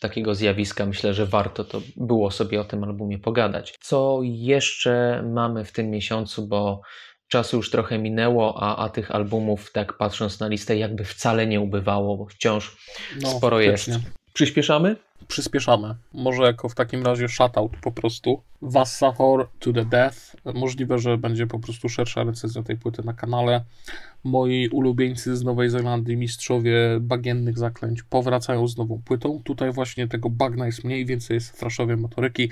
takiego zjawiska myślę, że warto to było sobie o tym albumie pogadać. Co jeszcze mamy w tym miesiącu, bo czasu już trochę minęło, a, a tych albumów, tak patrząc na listę, jakby wcale nie ubywało, bo wciąż no, sporo jest. Przyspieszamy? Przyspieszamy. Może jako w takim razie shutout po prostu. Vassahor to the Death. Możliwe, że będzie po prostu szersza recenzja tej płyty na kanale. Moi ulubieńcy z Nowej Zelandii, mistrzowie bagiennych zaklęć, powracają z nową płytą. Tutaj właśnie tego bagna jest mniej, więcej jest thrashowej motoryki,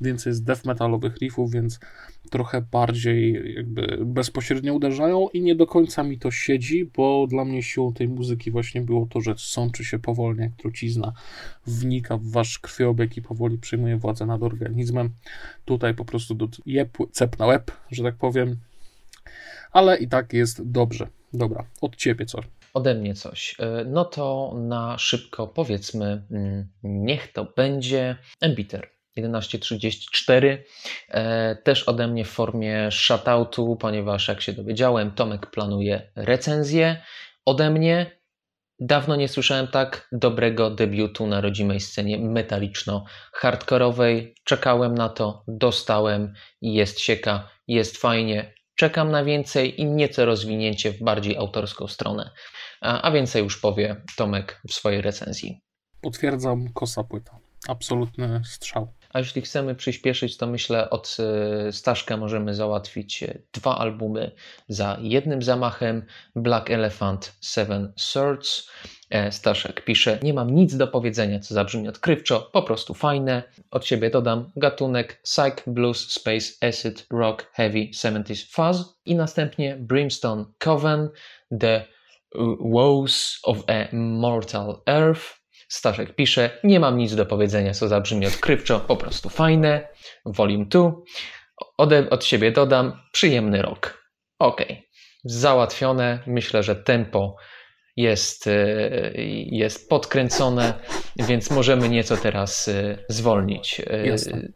więcej jest death metalowych riffów, więc trochę bardziej jakby bezpośrednio uderzają i nie do końca mi to siedzi, bo dla mnie siłą tej muzyki właśnie było to, że sączy się powolnie jak trucizna, wnika w wasz krwiobieg i powoli przyjmuje władzę nad organizmem. Tutaj po prostu do jeb, cep na łeb, że tak powiem, ale i tak jest dobrze. Dobra, od ciebie co? Ode mnie coś. E, no to na szybko powiedzmy, mm, niech to będzie Embiter. 1134. E, też ode mnie w formie shoutoutu, ponieważ jak się dowiedziałem, Tomek planuje recenzję ode mnie. Dawno nie słyszałem tak dobrego debiutu na rodzimej scenie metaliczno-hardkorowej. Czekałem na to, dostałem jest sieka, jest fajnie. Czekam na więcej i nieco rozwinięcie w bardziej autorską stronę. A więcej już powie Tomek w swojej recenzji. Potwierdzam, kosa płyta. Absolutny strzał. A jeśli chcemy przyspieszyć, to myślę od e, Staszka możemy załatwić e, dwa albumy za jednym zamachem. Black Elephant Seven Swords. E, Staszek pisze, nie mam nic do powiedzenia, co zabrzmi odkrywczo, po prostu fajne. Od siebie dodam gatunek Psych, Blues, Space, Acid, Rock, Heavy, 70s Fuzz i następnie Brimstone Coven, The Woes of a Mortal Earth, Staszek pisze, nie mam nic do powiedzenia, co zabrzmi odkrywczo, po prostu fajne. Volume 2. Ode, od siebie dodam, przyjemny rok. Ok. załatwione. Myślę, że tempo jest, e, jest podkręcone, więc możemy nieco teraz e, zwolnić. E, Jasne.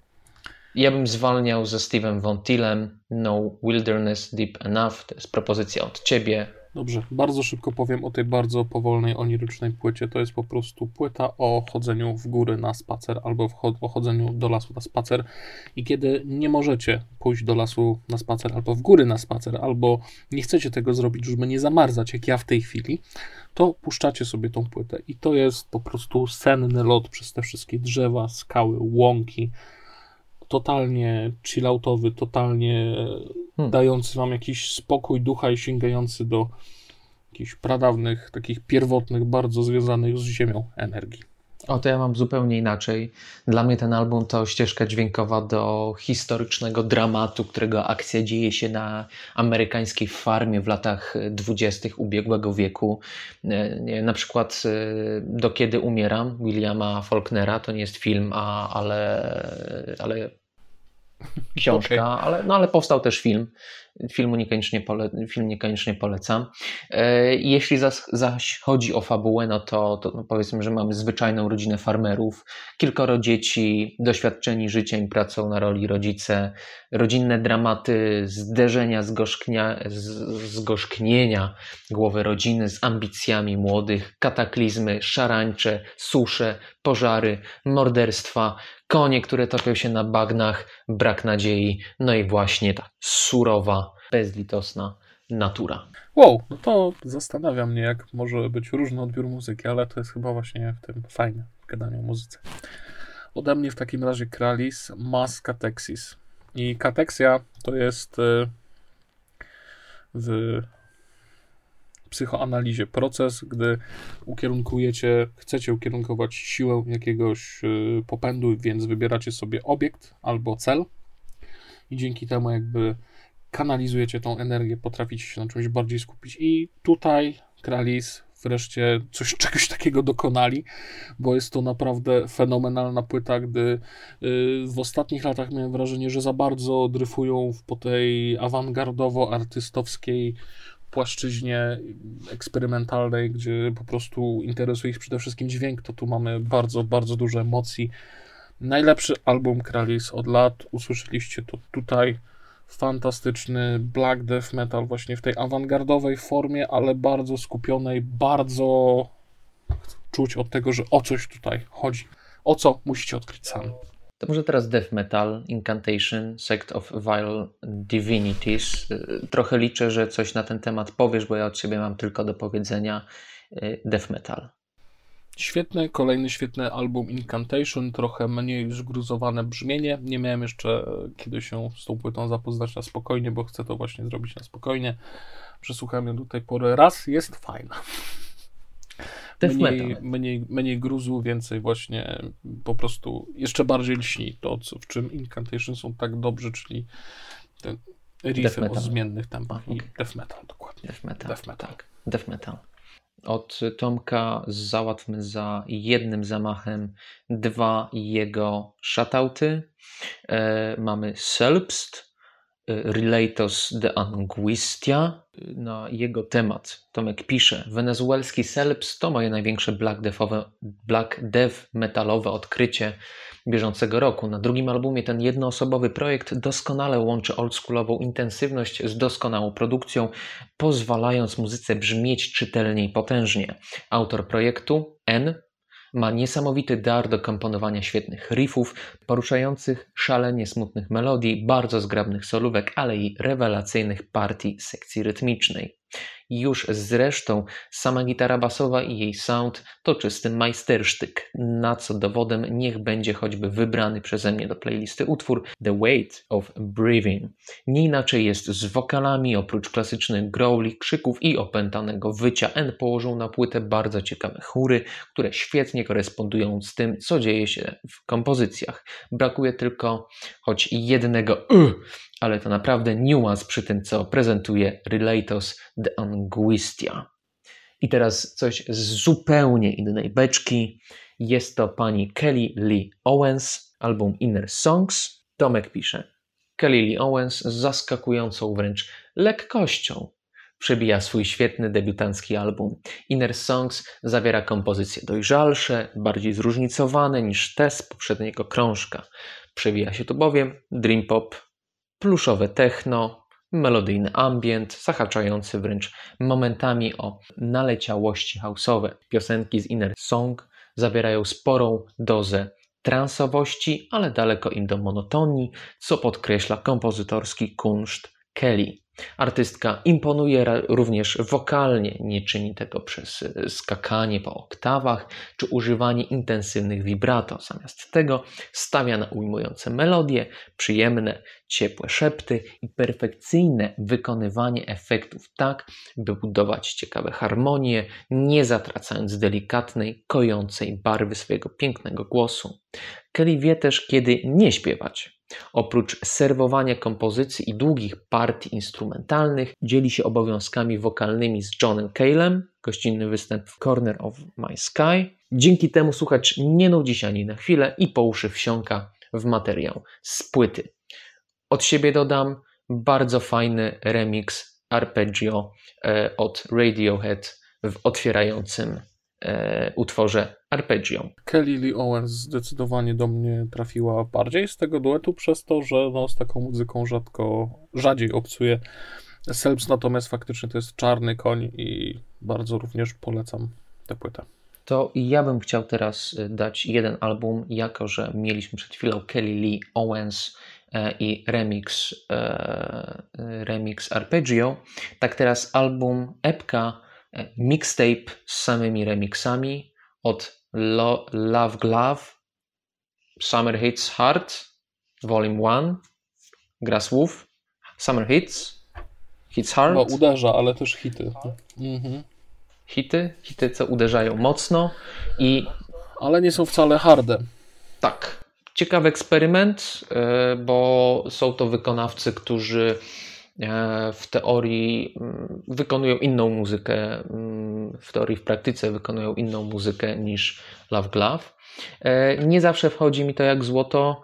Ja bym zwalniał ze Steve'em Von Tillem No Wilderness Deep Enough. To jest propozycja od ciebie. Dobrze, bardzo szybko powiem o tej bardzo powolnej, onirycznej płycie. To jest po prostu płyta o chodzeniu w góry na spacer albo o chodzeniu do lasu na spacer. I kiedy nie możecie pójść do lasu na spacer albo w góry na spacer, albo nie chcecie tego zrobić, żeby nie zamarzać, jak ja w tej chwili, to puszczacie sobie tą płytę. I to jest po prostu senny lot przez te wszystkie drzewa, skały, łąki. Totalnie chilloutowy, totalnie hmm. dający wam jakiś spokój ducha i sięgający do jakichś pradawnych, takich pierwotnych, bardzo związanych z ziemią energii. O, to ja mam zupełnie inaczej. Dla mnie ten album to ścieżka dźwiękowa do historycznego dramatu, którego akcja dzieje się na amerykańskiej farmie w latach dwudziestych ubiegłego wieku. E, na przykład e, Do Kiedy Umieram Williama Faulknera, to nie jest film, a, ale, ale książka, okay. ale, no, ale powstał też film. Filmu niekoniecznie pole, film niekoniecznie polecam. E, jeśli zaś, zaś chodzi o fabułę, no to, to no powiedzmy, że mamy zwyczajną rodzinę farmerów, kilkoro dzieci, doświadczeni życiem i pracą na roli rodzice, rodzinne dramaty, zderzenia, zgorzknia, zgorzknienia głowy rodziny z ambicjami młodych, kataklizmy, szarańcze, susze, pożary, morderstwa, konie, które topią się na bagnach, brak nadziei, no i właśnie ta surowa, bezlitosna natura. Wow, no to zastanawia mnie, jak może być różny odbiór muzyki, ale to jest chyba właśnie w tym fajne, w gadaniu o muzyce. Ode mnie w takim razie Kralis, Mas Catexis. I katexia to jest y, w psychoanalizie proces, gdy ukierunkujecie, chcecie ukierunkować siłę jakiegoś y, popędu, więc wybieracie sobie obiekt albo cel i dzięki temu jakby kanalizujecie tą energię, potraficie się na czymś bardziej skupić. I tutaj Kralis wreszcie coś, czegoś takiego dokonali, bo jest to naprawdę fenomenalna płyta, gdy y, w ostatnich latach miałem wrażenie, że za bardzo dryfują po tej awangardowo-artystowskiej płaszczyźnie eksperymentalnej, gdzie po prostu interesuje ich przede wszystkim dźwięk, to tu mamy bardzo, bardzo dużo emocji. Najlepszy album Kralis od lat, usłyszeliście to tutaj. Fantastyczny black death metal, właśnie w tej awangardowej formie, ale bardzo skupionej, bardzo czuć od tego, że o coś tutaj chodzi. O co musicie odkryć sami. To może teraz Death Metal, Incantation, Sect of Vile Divinities. Trochę liczę, że coś na ten temat powiesz, bo ja od siebie mam tylko do powiedzenia y, Death Metal. Świetny, kolejny świetny album Incantation, trochę mniej zgruzowane brzmienie. Nie miałem jeszcze kiedy się z tą płytą zapoznać na spokojnie, bo chcę to właśnie zrobić na spokojnie. Przesłuchałem ją do tej pory raz, jest fajna mniej, mniej, mniej gruzu, więcej właśnie po prostu jeszcze bardziej lśni to, co, w czym Incantation są tak dobrze, czyli ten riffy o zmiennych tempach i death metal, dokładnie. Death metal, death metal. Tak. Death metal. Od Tomka załatwmy za jednym zamachem dwa jego shoutouty. E, mamy Selbst, Relatos de Anguistia na jego temat. Tomek pisze: Wenezuelski Selps to moje największe black, black death metalowe odkrycie bieżącego roku. Na drugim albumie ten jednoosobowy projekt doskonale łączy oldschoolową intensywność z doskonałą produkcją, pozwalając muzyce brzmieć czytelnie i potężnie. Autor projektu N ma niesamowity dar do komponowania świetnych riffów, poruszających szalenie smutnych melodii, bardzo zgrabnych solówek, ale i rewelacyjnych partii sekcji rytmicznej. Już zresztą sama gitara basowa i jej sound to czysty majstersztyk, na co dowodem niech będzie choćby wybrany przeze mnie do playlisty utwór The Weight of Breathing. Nie inaczej jest z wokalami, oprócz klasycznych growli, krzyków i opętanego wycia. N położył na płytę bardzo ciekawe chóry, które świetnie korespondują z tym, co dzieje się w kompozycjach. Brakuje tylko choć jednego y, ale to naprawdę niuans przy tym, co prezentuje Relatos de Anguistia. I teraz coś z zupełnie innej beczki. Jest to pani Kelly Lee Owens, album Inner Songs. Tomek pisze. Kelly Lee Owens z zaskakującą wręcz lekkością przebija swój świetny debiutancki album. Inner Songs zawiera kompozycje dojrzalsze, bardziej zróżnicowane niż te z poprzedniego krążka. Przewija się tu bowiem dream pop, pluszowe techno, melodyjny ambient, zahaczający wręcz momentami o naleciałości house'owe. Piosenki z Inner Song zawierają sporą dozę transowości, ale daleko im do monotonii, co podkreśla kompozytorski kunszt Kelly. Artystka imponuje również wokalnie, nie czyni tego przez e, skakanie po oktawach czy używanie intensywnych vibrato. Zamiast tego stawia na ujmujące melodie, przyjemne, ciepłe szepty i perfekcyjne wykonywanie efektów tak, by budować ciekawe harmonie, nie zatracając delikatnej, kojącej barwy swojego pięknego głosu. Kelly wie też, kiedy nie śpiewać, Oprócz serwowania kompozycji i długich partii instrumentalnych, dzieli się obowiązkami wokalnymi z Johnem Calem, gościnny występ w Corner of My Sky. Dzięki temu słuchacz nie nudzi się ani na chwilę i po uszy wsiąka w materiał z płyty. Od siebie dodam bardzo fajny remix arpeggio e, od Radiohead w otwierającym e, utworze Arpeggio. Kelly Lee Owens zdecydowanie do mnie trafiła bardziej z tego duetu, przez to, że no, z taką muzyką rzadko, rzadziej obcuję. Selbst natomiast faktycznie to jest czarny koń i bardzo również polecam tę płytę. To ja bym chciał teraz y, dać jeden album, jako że mieliśmy przed chwilą Kelly Lee Owens e, i remix, e, remix Arpeggio. Tak teraz album epka E, mixtape z samymi remixami od Lo Love Glove, Summer Hits Hard, Volume 1, Grass Wolf, Summer Hits, Hits Hard. Bo uderza, ale też hity. Mhm. Hity, hity, co uderzają mocno i... Ale nie są wcale harde. Tak. Ciekawy eksperyment, e, bo są to wykonawcy, którzy E, w teorii mm, wykonują inną muzykę, mm, w teorii, w praktyce wykonują inną muzykę niż Love Glove. E, nie zawsze wchodzi mi to jak złoto,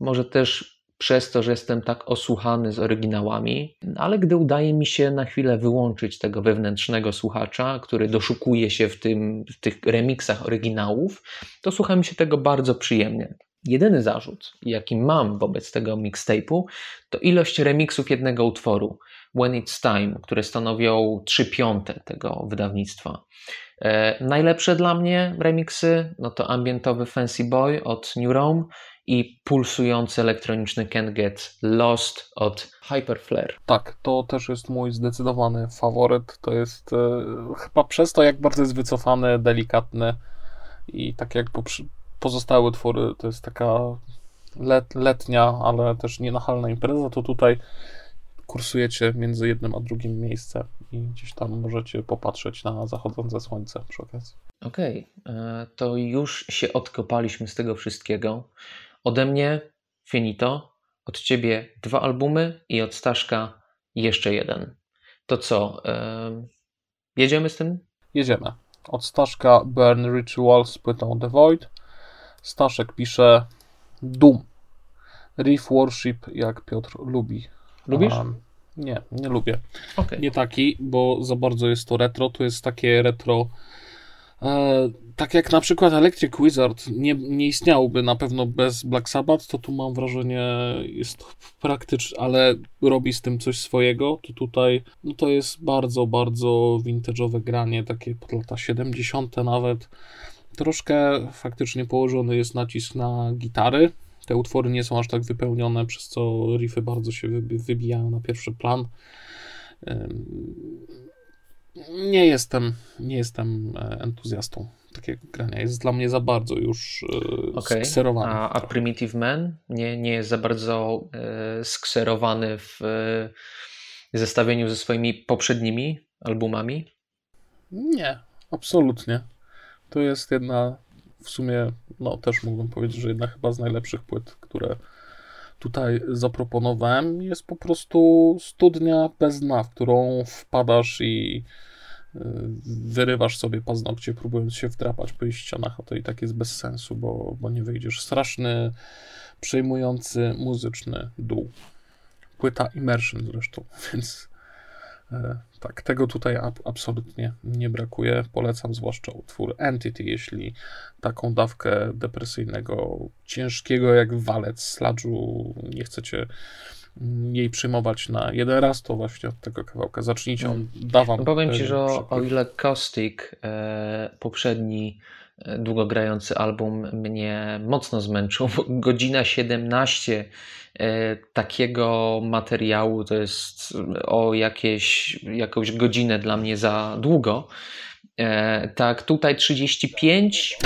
może też przez to, że jestem tak osłuchany z oryginałami, ale gdy udaje mi się na chwilę wyłączyć tego wewnętrznego słuchacza, który doszukuje się w, tym, w tych remixach oryginałów, to słucha mi się tego bardzo przyjemnie. Jedyny zarzut, jaki mam wobec tego mixtape'u, to ilość remiksów jednego utworu, When It's Time, które stanowią 3 piąte tego wydawnictwa. E, najlepsze dla mnie remiksy no to ambientowy Fancy Boy od New Rome i pulsujący elektroniczny Can't Get Lost od Hyperflare. Tak, to też jest mój zdecydowany faworyt. To jest e, chyba przez to, jak bardzo jest wycofany, delikatny i tak jak pozostałe utwory to jest taka let, letnia, ale też nienachalna impreza, to tutaj kursujecie między jednym a drugim miejscem i gdzieś tam możecie popatrzeć na zachodzące słońce przy okazji. Okej, okay. E, to już się odkopaliśmy z tego wszystkiego. Ode mnie finito, od ciebie dwa albumy i od Staszka jeszcze jeden. To co, yy, jedziemy z tym? Jedziemy. Od Staszka Burn Ritual z płytą The Void, Staszek pisze Doom. Reef Worship, jak Piotr lubi. Lubisz? Um, nie, nie lubię. Okay. Nie taki, bo za bardzo jest to retro. To jest takie retro. E, tak jak na przykład Electric Wizard nie, nie istniałby na pewno bez Black Sabbath, to tu mam wrażenie jest praktyczne, ale robi z tym coś swojego. To tutaj no to jest bardzo, bardzo vintage'owe granie, takie pod lata 70. nawet. Troszkę faktycznie położony jest nacisk na gitary. Te utwory nie są aż tak wypełnione, przez co riffy bardzo się wybijają na pierwszy plan. Nie jestem, nie jestem e, entuzjastą takiego grania. Jest dla mnie za bardzo już e, okay. skserowany. A, a Primitive Man nie, nie jest za bardzo e, skserowany w e, zestawieniu ze swoimi poprzednimi albumami? Nie, absolutnie. To jest jedna, w sumie, no też mógłbym powiedzieć, że jedna chyba z najlepszych płyt, które tutaj zaproponowałem. Jest po prostu studnia bez dna, w którą wpadasz i wyrywasz sobie paznokcie, próbując się wdrapać po ścianach, a to i tak jest bez sensu, bo, bo nie wyjdziesz. Straszny, przejmujący muzyczny dół. Płyta Immersion zresztą, więc E, tak, tego tutaj absolutnie nie brakuje. Polecam zwłaszcza utwór Entity, jeśli taką dawkę depresyjnego, ciężkiego jak walec sladżu nie chcecie jej przyjmować na jeden raz, to właśnie od tego kawałka zacznijcie. On da wam no Powiem Ci, że o, o ile Caustic, e, poprzedni e, długogrający album mnie mocno zmęczył, godzina 17 e, takiego materiału to jest o jakieś, jakąś godzinę dla mnie za długo. E, tak, tutaj 35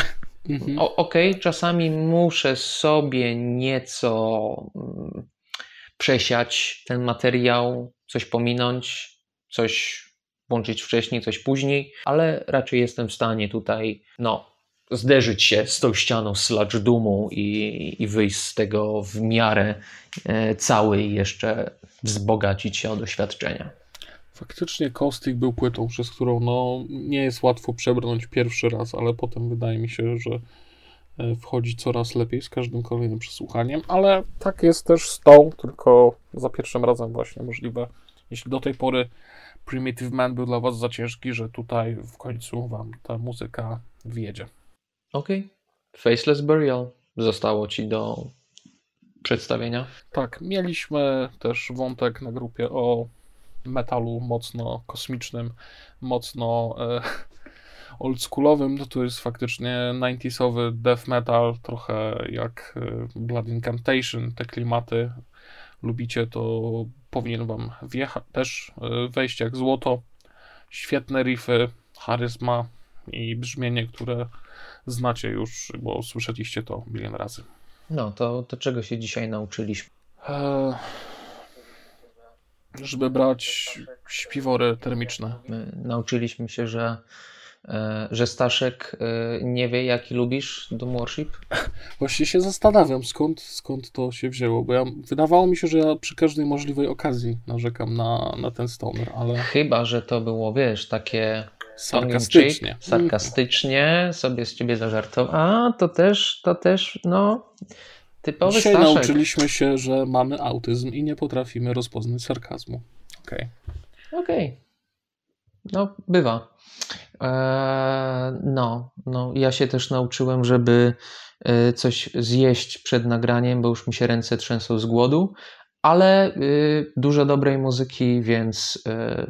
Mhm. Okej, okay, czasami muszę sobie nieco mm, przesiać ten materiał, coś pominąć, coś włączyć wcześniej, coś później, ale raczej jestem w stanie tutaj, no, zderzyć się z tą ścianą sludge dumu i, i wyjść z tego w miarę e, cały i jeszcze wzbogacić się o doświadczenia. Faktycznie Caustic był płytą, przez którą no, nie jest łatwo przebrnąć pierwszy raz, ale potem wydaje mi się, że wchodzi coraz lepiej z każdym kolejnym przesłuchaniem, ale tak jest też z tą, tylko za pierwszym razem właśnie możliwe. Jeśli do tej pory Primitive Man był dla Was za ciężki, że tutaj w końcu Wam ta muzyka wjedzie. Okej. Okay. Faceless Burial zostało Ci do przedstawienia? Tak, mieliśmy też wątek na grupie o metalu mocno kosmicznym, mocno e, oldschoolowym, no to jest faktycznie 90sowy death metal, trochę jak e, Blood Incantation, te klimaty lubicie, to powinien wam wjechać, też e, wejść jak złoto. Świetne riffy, charyzma i brzmienie, które znacie już, bo słyszeliście to milion razy. No, to, to czego się dzisiaj nauczyliśmy? Eee, żeby brać śpiwory termiczne. My nauczyliśmy się, że że Staszek e, nie wie, jaki lubisz Doom Worship? Właśnie się zastanawiam, skąd, skąd to się wzięło, bo ja, wydawało mi się, że ja przy każdej możliwej okazji narzekam na, na ten stoner, ale... Chyba, że to było, wiesz, takie... Sarkastycznie. sarkastycznie, sobie z ciebie zażartował. A, to też, to też, no... Typowy Dzisiaj Staszek. nauczyliśmy się, że mamy autyzm i nie potrafimy rozpoznać sarkazmu. Okej. Okay. Okej. Okay. No, bywa. Eee, no, no, ja się też nauczyłem, żeby e, coś zjeść przed nagraniem, bo już mi się ręce trzęsą z głodu, ale y, dużo dobrej muzyki, więc, e,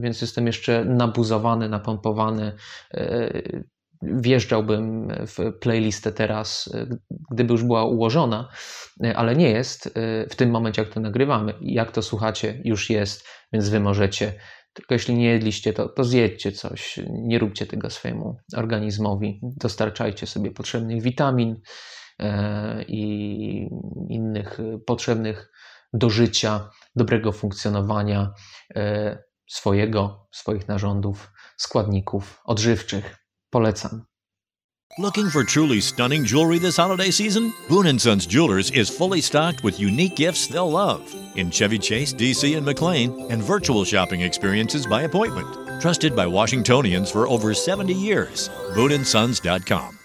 więc jestem jeszcze nabuzowany, napompowany. E, wjeżdżałbym w playlistę teraz, gdyby już była ułożona, ale nie jest w tym momencie, jak to nagrywamy. Jak to słuchacie, już jest, więc wy możecie tylko jeśli nie jedliście, to, to zjedźcie coś. Nie róbcie tego swojemu organizmowi. Dostarczajcie sobie potrzebnych witamin e, i innych potrzebnych do życia, dobrego funkcjonowania e, swojego, swoich narządów, składników odżywczych. Polecam. Looking for truly stunning jewelry this holiday season? Boone & Sons Jewelers is fully stocked with unique gifts they'll love in Chevy Chase, DC, and McLean, and virtual shopping experiences by appointment. Trusted by Washingtonians for over 70 years. BooneandSons.com.